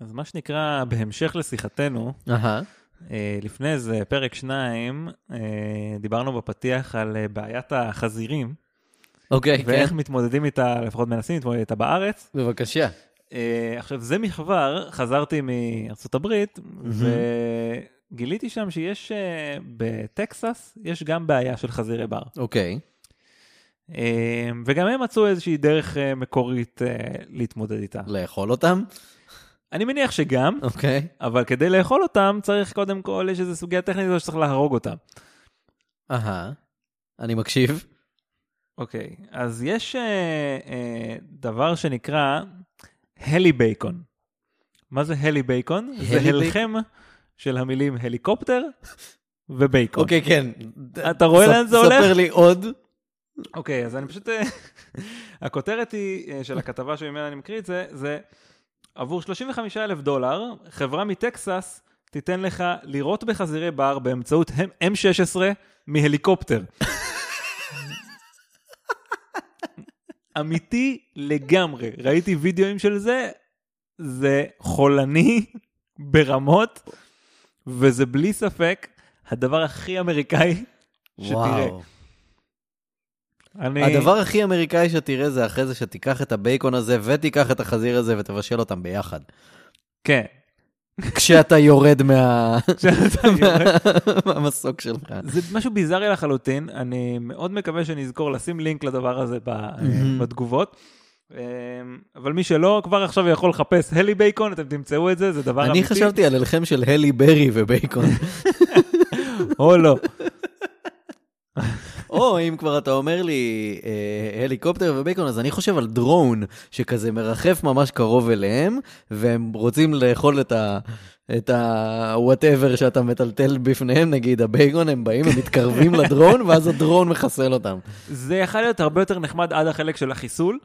אז מה שנקרא, בהמשך לשיחתנו. אה, לפני איזה פרק שניים, אה, דיברנו בפתיח על אה, בעיית החזירים, אוקיי, כן. ואיך מתמודדים איתה, לפחות מנסים להתמודד איתה בארץ. בבקשה. עכשיו, זה מכבר, חזרתי מארצות הברית, וגיליתי שם שיש, בטקסס, יש גם בעיה של חזירי בר. אוקיי. אה, וגם הם מצאו איזושהי דרך מקורית להתמודד איתה. לאכול אותם? אני מניח שגם, אוקיי. אבל כדי לאכול אותם צריך קודם כל, יש איזו סוגיה טכנית או שצריך להרוג אותם. אהה. אני מקשיב. אוקיי, אז יש אה, אה, דבר שנקרא הלי בייקון. מה זה הלי בייקון? זה הלחם של המילים הליקופטר ובייקון. אוקיי, כן. אתה רואה לאן זה הולך? ספר לי עוד. אוקיי, אז אני פשוט... אה, הכותרת היא, של הכתבה שממנה אני מקריא את זה, זה עבור 35 אלף דולר, חברה מטקסס תיתן לך לירות בחזירי בר באמצעות M16 מהליקופטר. אמיתי לגמרי. ראיתי וידאוים של זה, זה חולני ברמות, וזה בלי ספק הדבר הכי אמריקאי שתראה. וואו. אני... הדבר הכי אמריקאי שתראה זה אחרי זה שתיקח את הבייקון הזה ותיקח את החזיר הזה ותבשל אותם ביחד. כן. כשאתה יורד מה... כשאתה יורד. מהמסוק שלך. זה משהו ביזארי לחלוטין, אני מאוד מקווה שנזכור לשים לינק לדבר הזה בתגובות. אמ, אבל מי שלא, כבר עכשיו יכול לחפש הלי בייקון, אתם תמצאו את זה, זה דבר אני אמיתי. חשבתי על הלחם של הלי ברי ובייקון. או לא. או אם כבר אתה אומר לי אה, הליקופטר ובייקון, אז אני חושב על דרון שכזה מרחף ממש קרוב אליהם, והם רוצים לאכול את ה... את ה-whatever שאתה מטלטל בפניהם, נגיד הבייקון, הם באים, הם מתקרבים לדרון, ואז הדרון מחסל אותם. זה יכול להיות הרבה יותר נחמד עד החלק של החיסול.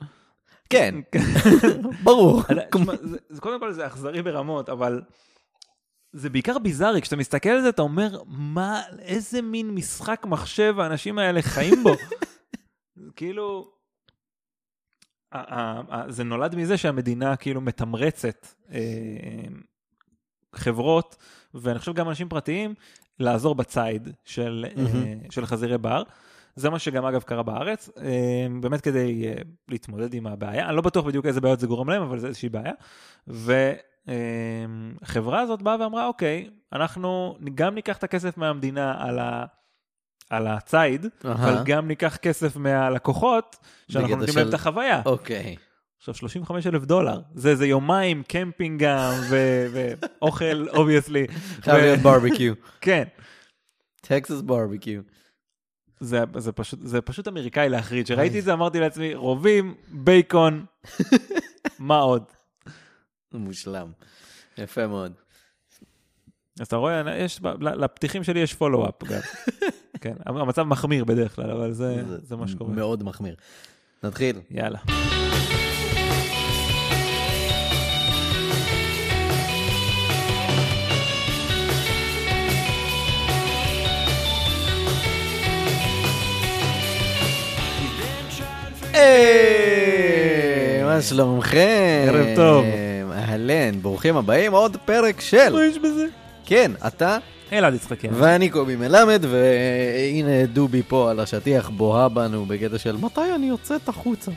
כן, ברור. זה- זה- קודם כל זה אכזרי ברמות, אבל זה בעיקר ביזארי. כשאתה מסתכל על זה, אתה אומר, מה, איזה מין משחק מחשב האנשים האלה חיים בו? כאילו, זה נולד מזה שהמדינה כאילו מתמרצת אה, חברות, ואני חושב גם אנשים פרטיים, לעזור בציד של, אה. של חזירי בר. זה מה שגם אגב קרה בארץ, אה, באמת כדי להתמודד עם הבעיה, אני לא בטוח בדיוק איזה בעיות זה גורם להם, אבל זה איזושהי בעיה. והחברה הזאת באה ואמרה, אוקיי, אנחנו גם ניקח את הכסף מהמדינה על, ה, על הציד, אהה. אבל גם ניקח כסף מהלקוחות, שאנחנו נותנים להם של- את החוויה. אוקיי. עכשיו 35 אלף דולר, זה איזה יומיים קמפינג גם, ואוכל obviously. חייב להיות ברביקיו. כן, טקסס ברביקיו. זה, זה, פשוט, זה פשוט אמריקאי להחריד. כשראיתי את זה אמרתי לעצמי, רובים, בייקון, מה עוד? מושלם. יפה מאוד. אז אתה רואה, יש, לפתיחים שלי יש פולו-אפ גם. כן, המצב מחמיר בדרך כלל, אבל זה, זה מה שקורה. מאוד מחמיר. נתחיל. יאללה. היי, מה שלומכם? ערב טוב. אהלן, ברוכים הבאים, עוד פרק של... מה יש בזה? כן, אתה אלעד יצחקי. ואני קובי מלמד, והנה דובי פה על השטיח בוהה בנו בקטע של מתי אני יוצאת החוצה.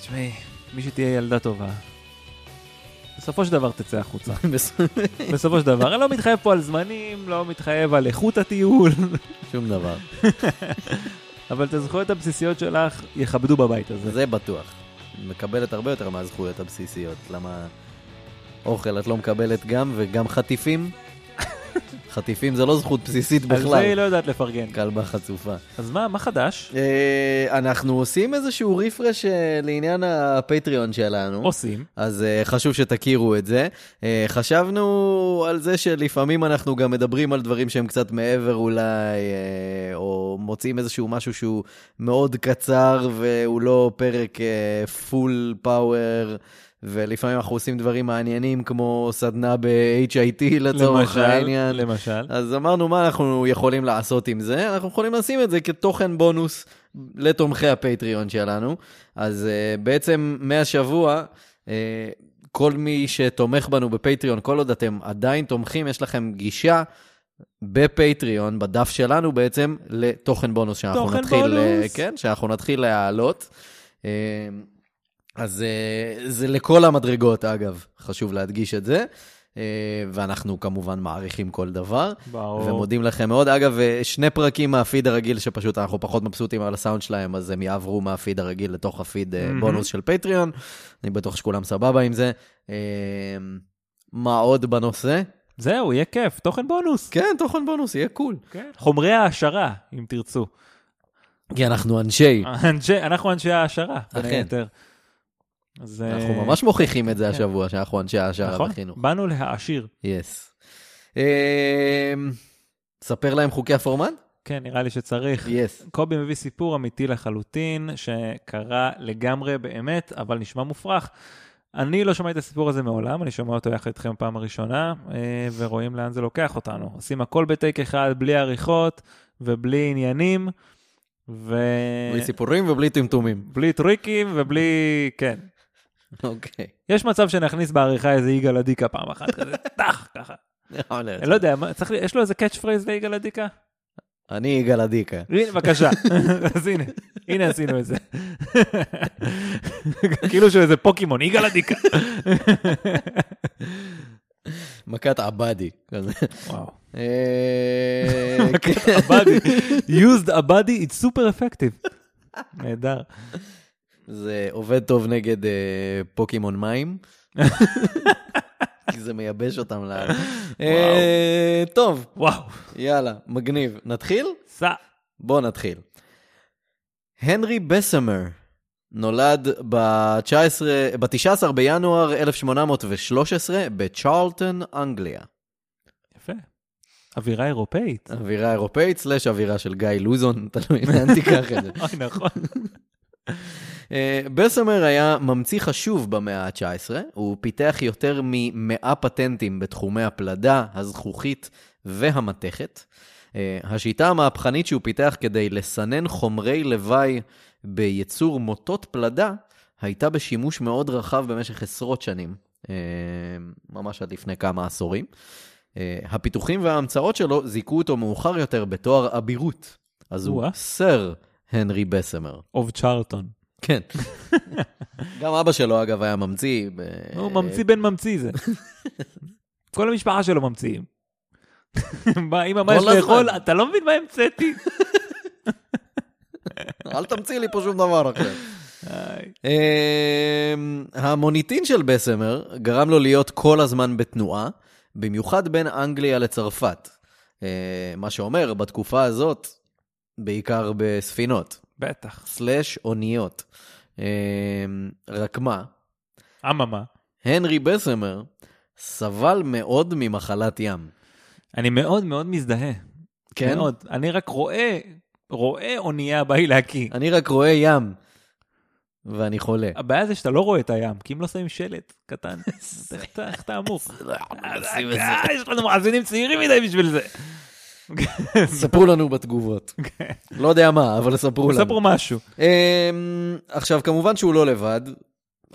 תשמעי, מי שתהיה ילדה טובה, בסופו של דבר תצא החוצה. בסופו של דבר, אני לא מתחייב פה על זמנים, לא מתחייב על איכות הטיול, שום דבר, אבל את הזכויות הבסיסיות שלך יכבדו בבית הזה. זה בטוח. מקבלת הרבה יותר מהזכויות הבסיסיות, למה אוכל את לא מקבלת גם, וגם חטיפים? חטיפים זה לא זכות בסיסית על זה היא בכלל. לא יודעת לפרגן. כלבה חצופה. אז מה, מה חדש? אה, אנחנו עושים איזשהו רפרש אה, לעניין הפטריון שלנו. עושים. אז uh, חשוב שתכירו את זה. חשבנו על זה שלפעמים אנחנו גם מדברים על דברים שהם קצת מעבר אולי, או מוצאים איזשהו משהו שהוא מאוד קצר והוא לא פרק פול פאוור. ולפעמים אנחנו עושים דברים מעניינים כמו סדנה ב-HIT לצורך העניין. למשל. אז אמרנו מה אנחנו יכולים לעשות עם זה, אנחנו יכולים לשים את זה כתוכן בונוס לתומכי הפטריון שלנו. אז uh, בעצם מהשבוע, uh, כל מי שתומך בנו בפטריון, כל עוד אתם עדיין תומכים, יש לכם גישה בפטריון, בדף שלנו בעצם, לתוכן בונוס שאנחנו תוכן נתחיל, בונוס. כן, שאנחנו נתחיל להעלות. אה, אז אה, זה לכל המדרגות, אגב, חשוב להדגיש את זה. אה, ואנחנו כמובן מעריכים כל דבר. ברור. ומודים לכם מאוד. אגב, אה, שני פרקים מהפיד הרגיל, שפשוט אנחנו פחות מבסוטים על הסאונד שלהם, אז הם יעברו מהפיד הרגיל לתוך הפיד מהמם. בונוס של פטריון. אני בטוח שכולם סבבה עם זה. מה עוד בנושא? זהו, יהיה כיף, תוכן בונוס. כן, תוכן בונוס, יהיה cool. כן. חומרי העשרה, אם תרצו. כי אנחנו אנשי, אנשי, אנחנו אנשי העשרה, בין אכן. היתר. אז, אה, אנחנו ממש מוכיחים את זה כן. השבוע, שאנחנו אנשי העשרה נכון, בחינוך. באנו להעשיר. yes. ספר להם חוקי הפורמט? כן, נראה לי שצריך. yes. קובי מביא סיפור אמיתי לחלוטין, שקרה לגמרי באמת, אבל נשמע מופרך. אני לא שמעתי את הסיפור הזה מעולם, אני שומע אותו יחד איתכם פעם הראשונה, אה, ורואים לאן זה לוקח אותנו. עושים הכל בטייק אחד, בלי עריכות ובלי עניינים, ו... בלי סיפורים ובלי טמטומים. בלי טריקים ובלי... כן. אוקיי. יש מצב שנכניס בעריכה איזה יגאל עדיקה פעם אחת, כזה, טח, ככה. אני לא יודע, יש לו איזה catch phrase ליגאל עדיקה? אני יגאל עדיקה. הנה, בבקשה. אז הנה, הנה עשינו את זה. כאילו שהוא איזה פוקימון, יגאל עדיקה. מכת עבדי. וואו. אה, כן. עבדי, used עבדי, it's super effective. נהדר. זה עובד טוב נגד אה, פוקימון מים. כי זה מייבש אותם לאט. אה, טוב, וואו. יאללה, מגניב. נתחיל? סע. בואו נתחיל. הנרי בסמר נולד ב-19 ב-19 בינואר 1813 בצ'רלטון, אנגליה. יפה. אווירה אירופאית. אווירה אירופאית סלש אווירה של גיא לוזון, תלוי לאן תיקח את זה. אוי, נכון. אה, בסמר היה ממציא חשוב במאה ה-19, הוא פיתח יותר מ-100 פטנטים בתחומי הפלדה, הזכוכית והמתכת. אה, השיטה המהפכנית שהוא פיתח כדי לסנן חומרי לוואי בייצור מוטות פלדה, הייתה בשימוש מאוד רחב במשך עשרות שנים, אה, ממש עד לפני כמה עשורים. הפיתוחים וההמצאות שלו זיכו אותו מאוחר יותר בתואר אבירות. אז הוא. סר הנרי בסמר. אוב צ'רלטון. כן. גם אבא שלו, אגב, היה ממציא. ב... הוא ממציא בן ממציא זה. כל המשפחה שלו ממציאים. אמא, מה יש. לאכול? אתה לא מבין מה המצאתי. אל תמציא לי פה שום דבר אחר. אמ, המוניטין של בסמר גרם לו להיות כל הזמן בתנועה, במיוחד בין אנגליה לצרפת. אה, מה שאומר, בתקופה הזאת, בעיקר בספינות, בטח. סלאש אוניות. אמ, רק מה, אממה. הנרי בסמר סבל מאוד ממחלת ים. אני מאוד מאוד מזדהה. כן? מאוד. אני רק רואה, רואה אונייה באה לי להקיא. אני רק רואה ים, ואני חולה. הבעיה זה שאתה לא רואה את הים, כי אם לא שמים שלט קטן, איך אתה- אמור? אה, יש לנו מאזינים צעירים מדי בשביל זה. ספרו לנו בתגובות. לא יודע מה, אבל ספרו לנו. ספרו משהו. אמ, עכשיו, כמובן שהוא לא לבד.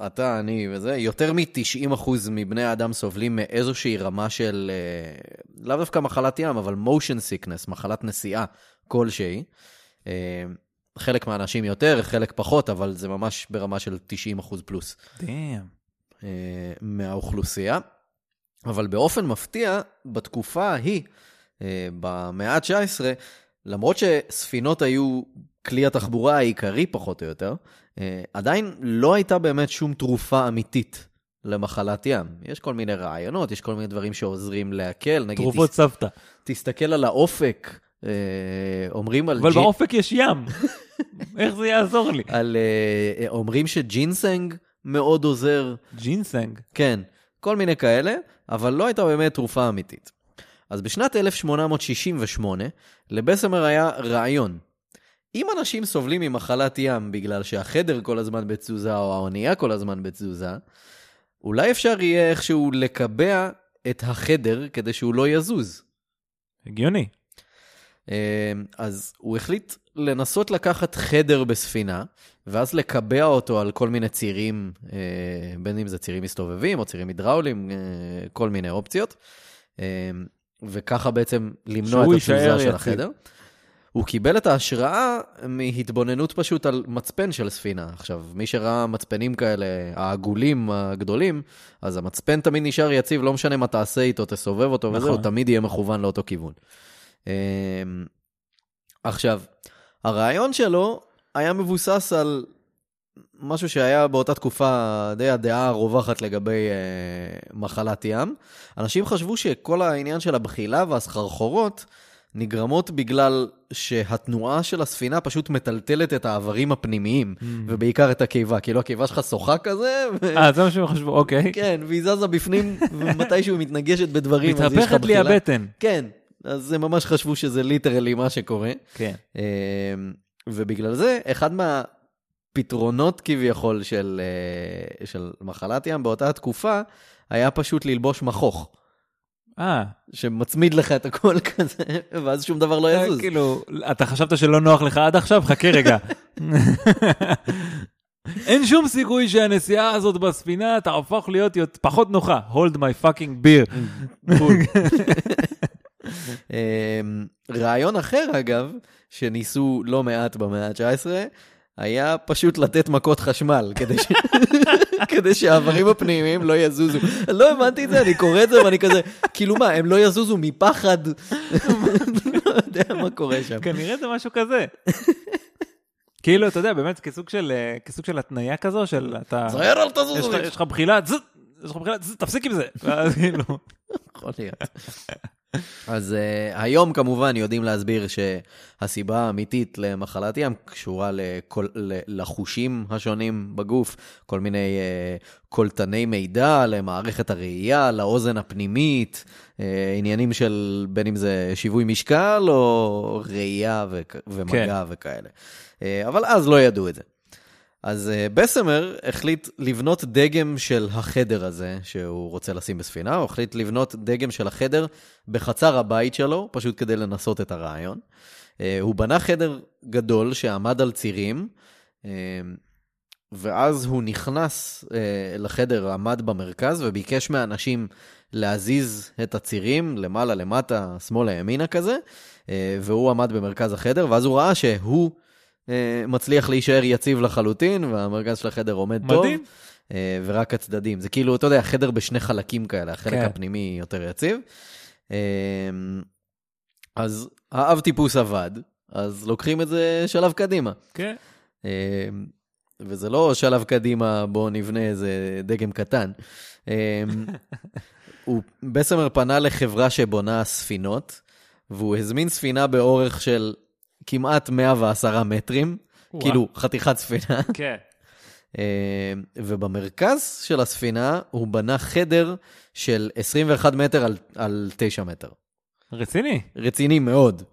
אתה, אני וזה, יותר מ-90% מבני האדם סובלים מאיזושהי רמה של, אה, לאו דווקא מחלת ים, אבל motion sickness, מחלת נסיעה כלשהי. אה, חלק מהאנשים יותר, חלק פחות, אבל זה ממש ברמה של 90% פלוס. דאם. אה, מהאוכלוסייה. אבל באופן מפתיע, בתקופה ההיא, במאה ה-19, למרות שספינות היו כלי התחבורה העיקרי פחות או יותר, אה, עדיין לא הייתה באמת שום תרופה אמיתית למחלת ים. יש כל מיני רעיונות, יש כל מיני דברים שעוזרים להקל. נגיד, תרופות תס, סבתא. תסתכל על האופק, אה, אומרים על... אבל ג'ין- באופק יש ים. איך זה יעזור לי? על, אה, אומרים שג'ינסנג מאוד עוזר. ג'ינסנג. כן, כל מיני כאלה, אבל לא הייתה באמת תרופה אמיתית. אז בשנת 1868, לבסמר היה רעיון. אם אנשים סובלים ממחלת ים בגלל שהחדר כל הזמן בתזוזה או האונייה כל הזמן בתזוזה, אולי אפשר יהיה איכשהו לקבע את החדר כדי שהוא לא יזוז. הגיוני. אה, אז הוא החליט לנסות לקחת חדר בספינה, ואז לקבע אותו על כל מיני צירים, אה, בין אם זה צירים מסתובבים או צירים הידראוליים, אה, כל מיני אופציות, וככה בעצם למנוע את התזוזה של. החדר. הוא קיבל את ההשראה מהתבוננות פשוט על מצפן של ספינה. עכשיו, מי שראה מצפנים כאלה, העגולים הגדולים, אז המצפן תמיד נשאר יציב, לא משנה מה תעשה איתו, תסובב אותו וזה, נכון. הוא תמיד יהיה מכוון לאותו כיוון. אמ, עכשיו, הרעיון שלו היה מבוסס על משהו שהיה באותה תקופה די הדעה הרווחת לגבי אה, מחלת ים. אנשים חשבו שכל העניין של הבחילה והסחרחורות נגרמות בגלל שהתנועה של הספינה פשוט מטלטלת את האיברים הפנימיים, ובעיקר את הקיבה. כאילו הקיבה שלך שוחה כזה, ו... אה, זה מה שהם חשבו, אוקיי. כן, והיא זזה בפנים, ומתישהו מתנגשת בדברים, אז יש לך מתהפכת לי בחילה. הבטן. כן, אז הם ממש חשבו שזה ליטרלי מה שקורה. כן. אמ, ובגלל זה, אחד מהפתרונות כביכול של, אה, של מחלת ים באותה תקופה, היה פשוט ללבוש מכוך, אה, שמצמיד לך את הכל כזה, ואז שום דבר לא יזוז. כאילו, אתה חשבת שלא נוח לך עד עכשיו? חכה רגע. אין שום סיכוי שהנסיעה הזאת בספינה תהפוך להיות יות- פחות נוחה. hold my fucking beer. אמ, רעיון אחר, אגב, שניסו לא מעט במאה ה-19, היה פשוט לתת מכות חשמל, כדי, ש... כדי שהאיברים הפנימיים לא יזוזו. לא הבנתי את זה, אני קורא את זה ואני כזה, כאילו מה, הם לא יזוזו מפחד? לא יודע מה קורה שם. כנראה זה משהו כזה. כאילו, אתה יודע, באמת כסוג של, אה, כסוג של התניה כזו, של אתה... זהר, אל תזוזו. יש לך בחילה, יש לך בחילה, תפסיק עם זה. ואז כאילו, יכול להיות. אז uh, היום כמובן יודעים להסביר שהסיבה האמיתית למחלת ים קשורה לכל, לחושים השונים בגוף, כל מיני uh, קולטני מידע למערכת הראייה, לאוזן הפנימית, uh, עניינים של בין אם זה שיווי משקל או ראייה וכ- ומגע כן. וכאלה. Uh, אבל אז לא ידעו את זה. אז uh, בסמר החליט לבנות דגם של החדר הזה שהוא רוצה לשים בספינה, הוא החליט לבנות דגם של החדר בחצר הבית שלו, פשוט כדי לנסות את הרעיון. Uh, הוא בנה חדר גדול שעמד על צירים, uh, ואז הוא נכנס לחדר, עמד במרכז וביקש מאנשים להזיז את הצירים למעלה, למטה, שמאלה, ימינה כזה, והוא עמד במרכז החדר, ואז הוא ראה שהוא... אה, מצליח להישאר יציב לחלוטין, והמרכז של החדר עומד טוב. מדהים. אה, ורק הצדדים. זה כאילו, אתה יודע, חדר בשני חלקים כאלה, החלק כן. הפנימי יותר יציב. אה, אז האב טיפוס עבד, אז לוקחים את זה שלב קדימה. כן. וזה לא שלב קדימה, בואו נבנה איזה דגם קטן. הוא בסמר פנה לחברה שבונה ספינות, והוא הזמין ספינה באורך של כמעט 110 מטרים, וואו. כאילו חתיכת ספינה. כן. אה, ובמרכז של הספינה הוא בנה חדר של 21 מטר על, על 9 מטר. רציני. רציני מאוד.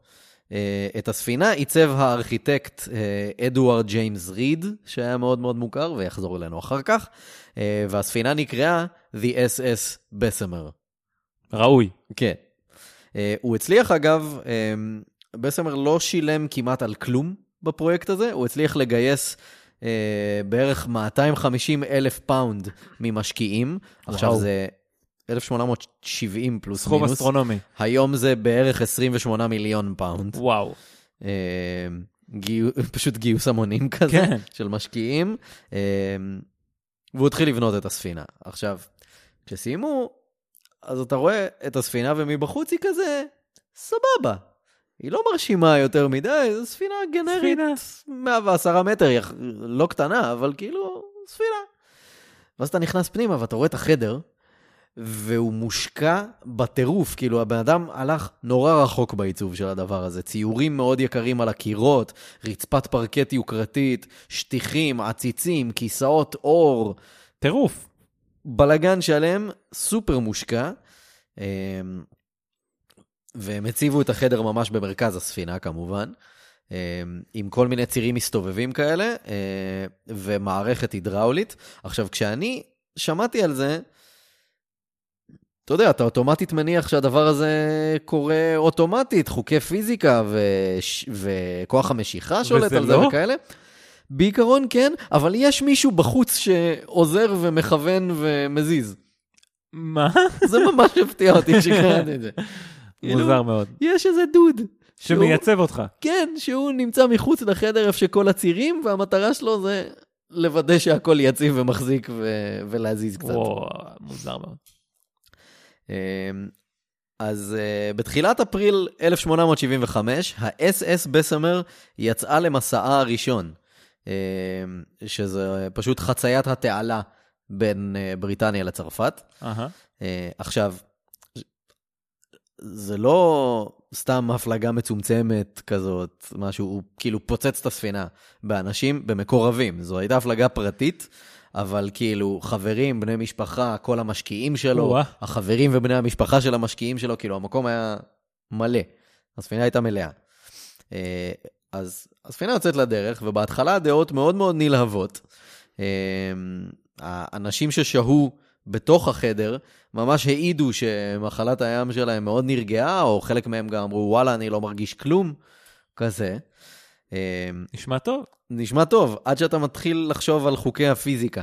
אה, את הספינה עיצב הארכיטקט אה, אדוארד ג'יימס ריד, שהיה מאוד מאוד מוכר ויחזור אלינו אחר כך, והספינה נקראה The SS בסמר. ראוי. כן. הוא הצליח אגב, בסמר לא שילם כמעט על כלום בפרויקט הזה, הוא הצליח לגייס אה, בערך 250 אלף פאונד ממשקיעים. עכשיו וואו. זה 1870 פלוס סכום מינוס. אסטרונומי. היום זה בערך 28 מיליון פאונד. וואו. אה, גיו, פשוט גיוס המונים כזה כן. של משקיעים. אה, והוא התחיל לבנות את הספינה. עכשיו, כשסיימו, אז אתה רואה את הספינה ומבחוץ היא כזה, סבבה. היא לא מרשימה יותר מדי, זו ספינה גנרית, ספינה. 110 מטר, יח- לא קטנה, אבל כאילו, ספינה. ואז אתה נכנס פנימה ואתה רואה את החדר, והוא מושקע בטירוף, כאילו הבן אדם הלך נורא רחוק בעיצוב של הדבר הזה. ציורים מאוד יקרים על הקירות, רצפת פרקט יוקרתית, שטיחים, עציצים, כיסאות עור, טירוף. בלגן שלם, סופר מושקע. והם הציבו את החדר ממש במרכז הספינה כמובן, אמ, עם כל מיני צירים מסתובבים כאלה, אה, ומערכת הידראולית. עכשיו, כשאני שמעתי על זה, אתה יודע, אתה אוטומטית מניח שהדבר הזה קורה אוטומטית, חוקי פיזיקה וש... וכוח המשיכה שולט על זה לא? וכאלה. בעיקרון כן, אבל יש מישהו בחוץ שעוזר ומכוון ומזיז. מה? זה ממש הפתיע אותי שקראתי את זה. כאילו, מוזר מאוד. יש איזה דוד. שהוא- שמייצב אותך. כן, שהוא נמצא מחוץ לחדר איפה שכל הצירים, והמטרה שלו זה לוודא שהכל יציב ומחזיק ו... ולהזיז קצת. וואו, מוזר מאוד. אמ, אז uh, בתחילת אפריל 1875, ה-SS בסמר יצאה למסעה הראשון, um, שזה פשוט חציית התעלה בין uh, בריטניה לצרפת. אהה. Uh, עכשיו, זה לא סתם הפלגה מצומצמת כזאת, משהו, הוא כאילו פוצץ את הספינה באנשים, במקורבים. זו הייתה הפלגה פרטית, אבל כאילו חברים, בני משפחה, כל המשקיעים שלו, או-אה. החברים ובני המשפחה של המשקיעים שלו, כאילו המקום היה מלא. הספינה הייתה מלאה. אה, אז הספינה יוצאת לדרך, ובהתחלה הדעות מאוד מאוד נלהבות. אה, האנשים ששהו בתוך החדר ממש העידו שמחלת הים שלהם מאוד נרגעה, או חלק מהם גם אמרו, וואלה, אני לא מרגיש כלום, כזה. אה, נשמע טוב. נשמע טוב, עד שאתה מתחיל לחשוב על חוקי הפיזיקה.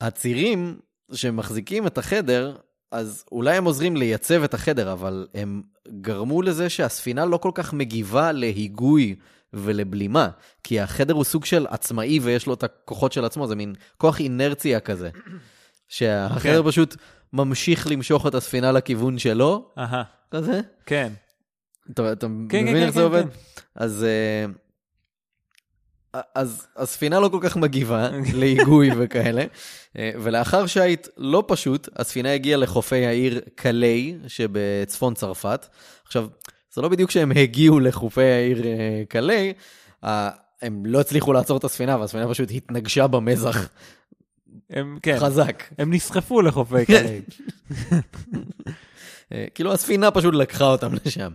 הצירים שמחזיקים את החדר, אז אולי הם עוזרים לייצב את החדר, אבל הם גרמו לזה שהספינה לא כל כך מגיבה להיגוי ולבלימה, כי החדר הוא סוג של עצמאי ויש לו את הכוחות של עצמו, זה מין כוח אינרציה כזה, שהחדר כן. פשוט ממשיך למשוך את הספינה לכיוון שלו, אהה. כזה. כן. אתה, אתה כן, מבין כן, איך כן, זה עובד? כן. אז, אה, אז הספינה לא כל כך מגיבה להיגוי וכאלה, אה, ולאחר שיט לא פשוט, הספינה הגיעה לחופי העיר קליי שבצפון צרפת. עכשיו, זה לא בדיוק שהם הגיעו לחופי העיר אה, קליי, אה, הם לא הצליחו לעצור את הספינה, והספינה פשוט התנגשה במזח הם, כן. חזק. הם נסחפו לחופי קליי. אה, כאילו הספינה פשוט לקחה אותם לשם,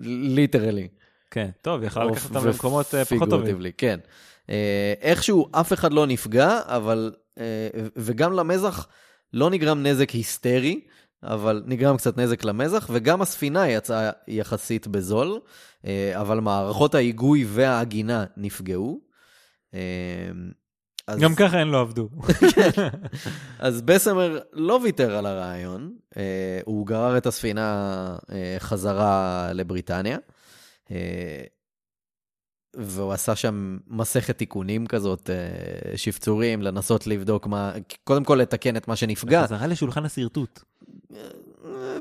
ליטרלי. כן. טוב, יכל לקחת אותם למקומות פחות טובים. כן. איכשהו אף אחד לא נפגע, אבל, וגם למזח לא נגרם נזק היסטרי, אבל נגרם קצת נזק למזח, וגם הספינה יצאה יחסית בזול, אה, אבל מערכות ההיגוי והעגינה נפגעו. אה, אז, גם ככה הן לא עבדו. אז בסמר לא ויתר על הרעיון, אה, הוא גרר את הספינה חזרה לבריטניה, והוא עשה שם מסכת תיקונים כזאת, שפצורים, לנסות לבדוק מה, קודם כל לתקן את מה שנפגע, חזרה לשולחן השרטוט.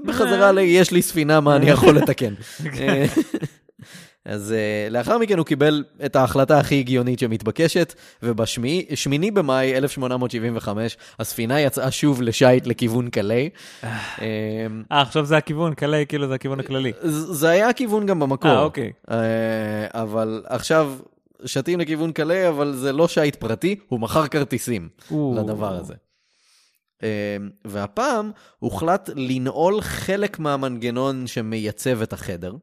בחזרה ל... יש לי ספינה, מה אני יכול לתקן. אז אה, לאחר מכן הוא קיבל את ההחלטה הכי הגיונית שמתבקשת, ובשמיני במאי 1875 הספינה יצאה שוב לשייט לכיוון קליי. אה, אה, עכשיו זה הכיוון, קליי, כאילו זה הכיוון הכללי. זה היה הכיוון גם במקור. אה, אוקיי. אה, אבל עכשיו שתים לכיוון קליי, אבל זה לא שייט פרטי, הוא מכר כרטיסים. לדבר הזה. אה, והפעם הוחלט לנעול חלק מהמנגנון שמייצב את החדר,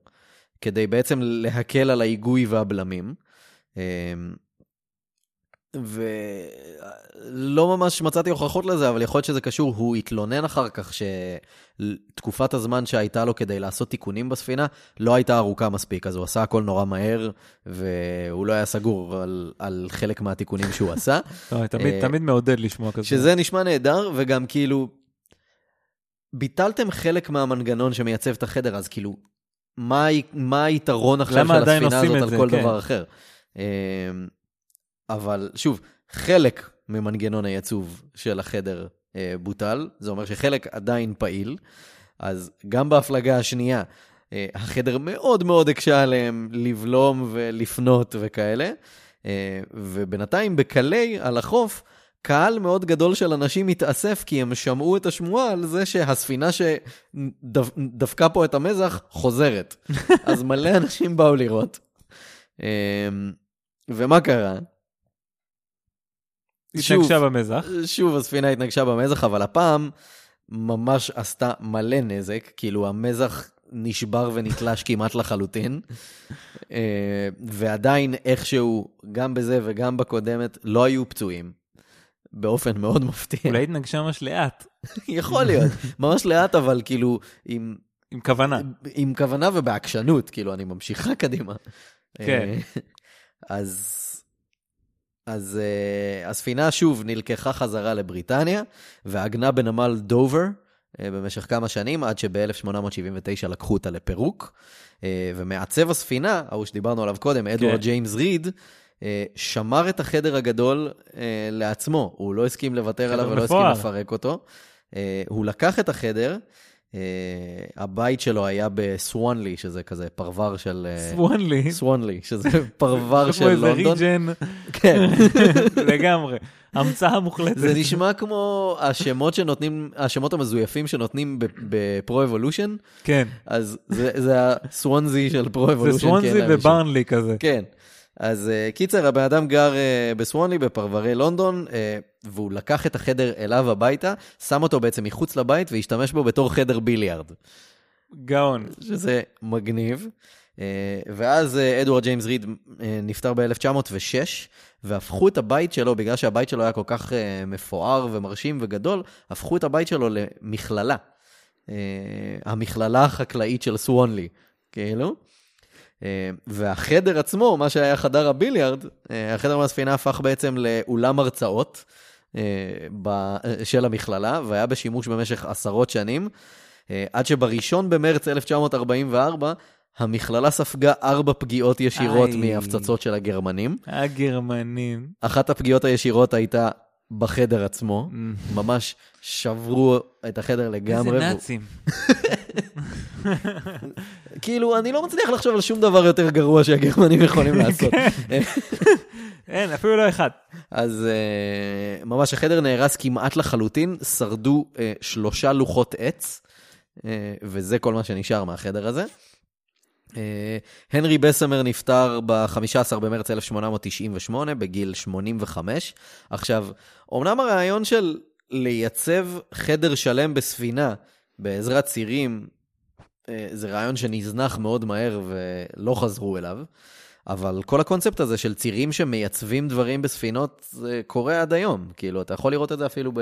כדי בעצם להקל על ההיגוי והבלמים. ולא ממש מצאתי הוכחות לזה, אבל יכול להיות שזה קשור. הוא התלונן אחר כך שתקופת הזמן שהייתה לו כדי לעשות תיקונים בספינה לא הייתה ארוכה מספיק, אז הוא עשה הכל נורא מהר, והוא לא היה סגור על, על חלק מהתיקונים שהוא עשה. טוב, תמיד- אה, תמיד מעודד לשמוע כזה. שזה נשמע נהדר, וגם כאילו, ביטלתם חלק מהמנגנון שמייצב את החדר, אז כאילו, מה, מה היתרון עכשיו של הספינה הזאת את על זה? כל כן. דבר אחר? אבל שוב, חלק ממנגנון הייצוב של החדר אה, בוטל, זה אומר שחלק עדיין פעיל, אז גם בהפלגה השנייה, אה, החדר מאוד מאוד הקשה עליהם לבלום ולפנות וכאלה, אה, ובינתיים בקליי על החוף, קהל מאוד גדול של אנשים התאסף כי הם שמעו את השמועה על זה שהספינה שדפקה פה את המזח חוזרת. אז מלא אנשים באו לראות. אמ, ומה קרה? התנגשה במזח. שוב הספינה התנגשה במזח, אבל הפעם ממש עשתה מלא נזק, כאילו המזח נשבר ונתלש כמעט לחלוטין, אה, ועדיין איכשהו, גם בזה וגם בקודמת, לא היו פצועים, באופן מאוד מפתיע. אולי התנגשה ממש לאט. יכול להיות, ממש לאט, אבל כאילו, עם, עם כוונה. עם כוונה ובעקשנות, כאילו, אני ממשיכה קדימה. כן. אה, אז, אז אה, הספינה שוב נלקחה חזרה לבריטניה, ועגנה בנמל דובר אה, במשך כמה שנים, עד שב-1879 לקחו אותה לפירוק. אה, ומעצב הספינה, ההוא שדיברנו עליו קודם, אדוארד כן. ג'יימס ריד, אה, שמר את החדר הגדול אה, לעצמו, הוא לא הסכים לוותר עליו ולא הסכים מפואר. לפרק אותו. אה, הוא לקח את החדר, הבית שלו היה בסוואנלי, שזה כזה פרבר של... אה, סוואנלי. סוואנלי, שזה פרבר כמו של איזה לונדון. ריג'ן, כן. לגמרי. המצאה מוחלטת. זה נשמע כמו השמות שנותנים, השמות המזויפים שנותנים ב- ב Pro Evolution, כן. אז זה, זה הסוונזי של Pro זה Evolution. סוונזי וברנלי כזה. כן. אז אה, קיצר, הבן אדם גר אה, בסוונלי, בפרברי לונדון, אה, והוא לקח את החדר אליו הביתה, שם אותו בעצם מחוץ לבית והשתמש בו בתור חדר ביליארד, גאון. שזה מגניב. Uh, ואז אדוארד ג'יימס ריד נפטר ב-1906, והפכו את הבית שלו, בגלל שהבית שלו היה כל כך uh, מפואר ומרשים וגדול, הפכו את הבית שלו למכללה. Uh, המכללה החקלאית של סוונלי, כאילו. אה, והחדר עצמו, מה שהיה חדר הביליארד, אה, החדר מהספינה הפך בעצם לאולם הרצאות אה, של המכללה, והיה בשימוש במשך עשרות שנים, עד שבראשון במרץ 1944, המכללה ספגה ארבע פגיעות ישירות איי. מהפצצות של הגרמנים. הגרמנים. אחת הפגיעות הישירות הייתה בחדר עצמו, ממש שברו את החדר איזה לגמרי. והוא- נאצים. כאילו, אני לא מצליח לחשוב על שום דבר יותר גרוע שהגרמנים יכולים לעשות. אין, אפילו לא אחד. אז uh, ממש החדר נהרס כמעט לחלוטין, שרדו uh, שלושה לוחות עץ, uh, וזה כל מה שנשאר מהחדר הזה. Uh, הנרי בסמר נפטר ב-15 במרץ 1898 בגיל 85. עכשיו, אומנם הרעיון של לייצב חדר שלם בספינה בעזרת צירים, uh, זה רעיון שנזנח מאוד מהר ולא חזרו אליו. אבל כל הקונספט הזה של צירים שמייצבים דברים בספינות, זה קורה עד היום. כאילו, אתה יכול לראות את זה אפילו ב...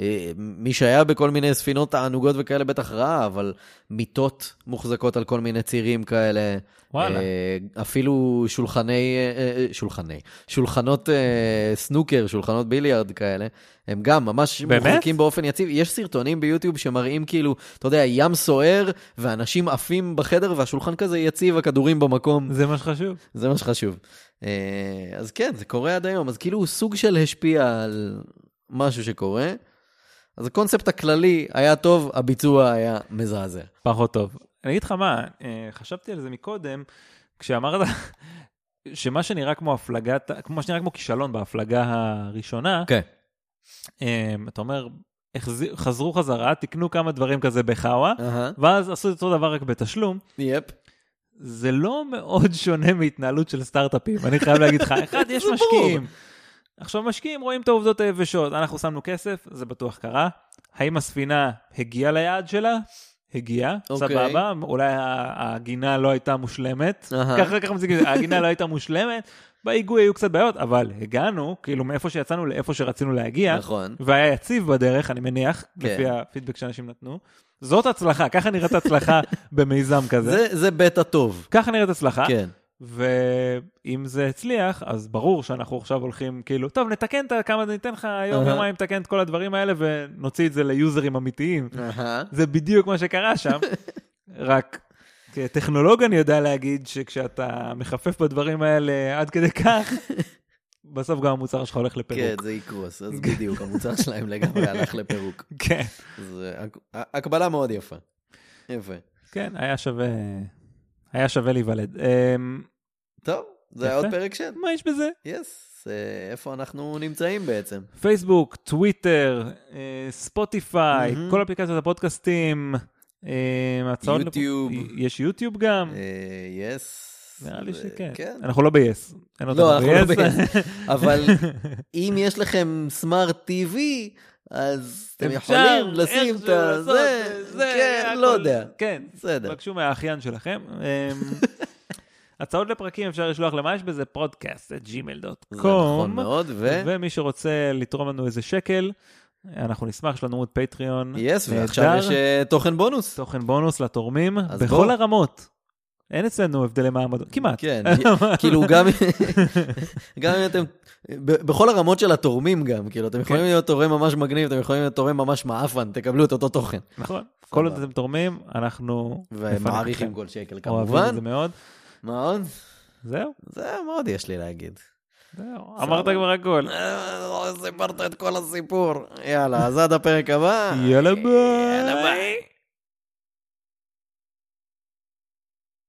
אה, מי שהיה בכל מיני ספינות תענוגות וכאלה בטח ראה, אבל מיטות מוחזקות על כל מיני צירים כאלה. וואלה. אה, אפילו שולחני, אה, אה, שולחני, שולחנות אה, סנוקר, שולחנות ביליארד כאלה, הם גם ממש באמת? מוחזקים באופן יציב. יש סרטונים ביוטיוב שמראים כאילו, אתה יודע, ים סוער, ואנשים עפים בחדר, והשולחן כזה יציב, הכדורים במקום. זה מה שחשוב. זה מה שחשוב. אה, אז כן, זה קורה עד היום. אז כאילו הוא סוג של השפיע על משהו שקורה. אז הקונספט הכללי היה טוב, הביצוע היה מזעזע. פחות טוב. אני אגיד לך מה, אה, חשבתי על זה מקודם, כשאמרת שמה שנראה כמו הפלגת, כמו שנראה כמו כישלון בהפלגה הראשונה, כן. אה, אתה אומר, חזרו חזרה, תקנו כמה דברים כזה בחאווה, ואז עשו את אותו דבר רק בתשלום. יפ. זה לא מאוד שונה מהתנהלות של סטארט-אפים, אני חייב להגיד לך. אחד, יש. משקיעים. עכשיו, משקיעים רואים את העובדות היבשות, אנחנו שמנו כסף, זה בטוח קרה. האם הספינה הגיעה ליעד שלה? הגיעה, אוקיי. סבבה, אולי הגינה לא הייתה מושלמת. ככה ככה מציגים הגינה לא הייתה מושלמת, בהיגוי היו קצת בעיות, אבל הגענו, כאילו מאיפה שיצאנו לאיפה שרצינו להגיע, נכון. והיה יציב בדרך, אני מניח, כן. לפי הפידבק שאנשים נתנו. זאת הצלחה, ככה נראית הצלחה במיזם כזה. זה, זה בטא טוב. ככה נראית הצלחה, כן. ואם זה הצליח, אז ברור שאנחנו עכשיו הולכים כאילו, טוב, נתקן את כמה, ניתן לך יום, אהה. יומיים לתקן את כל הדברים האלה ונוציא את זה ליוזרים אמיתיים. אהה. זה בדיוק מה שקרה שם, רק כטכנולוג אני יודע להגיד שכשאתה מחפף בדברים האלה עד כדי כך, בסוף גם המוצר שלך הולך כן, לפירוק. זה יקרוס, אז בדיוק, המוצר שלהם לגמרי הלך לפירוק. כן, זה הק- הקבלה מאוד יפה. יפה. כן, היה שווה, היה שווה להיוולד. אמ, טוב, זה היה. עוד פרק של. מה יש בזה? יס, אה, איפה אנחנו נמצאים בעצם? פייסבוק, טוויטר, אה, ספוטיפיי. כל אפליקציות הפודקאסטים, יוטיוב. יש יוטיוב גם? אה, יס. נראה לי זה- שכן. כן. אנחנו לא ב-yes. לא, אנחנו לא ב-yes. אבל אם יש לכם סמארט TV, אז אתם יכולים לשים את זה, זה, כן. לא יודע. כן, בסדר. תבקשו מהאחיין שלכם. אמ, הצעות לפרקים אפשר לשלוח למה יש בזה פודקאסט, את זה gmail.com. נכון מאוד, ו... ומי שרוצה לתרום לנו איזה שקל, אנחנו נשמח, יש לנו עמוד פטריון. יס, נהדר. ועכשיו יש אה, תוכן בונוס. תוכן בונוס לתורמים בכל בוא. הרמות. אין אצלנו הבדלי מעמד, כמעט. כן, כאילו גם, גם אם אתם, בכל הרמות של התורמים גם, כאילו אתם יכולים להיות תורם ממש מגניב, אתם יכולים להיות תורם ממש מעפן, תקבלו את אותו תוכן. נכון. כל עוד. אתם תורמים, אנחנו ומעריכים. כל שקל אוהבים את כמובן. זה מאוד. מה עוד? זהו, זה מאוד יש לי להגיד. אמרת כבר הכל. אה, סיפרת את כל הסיפור. יאללה, אז עד הפרק הבא. יאללה ביי. יאללה ביי.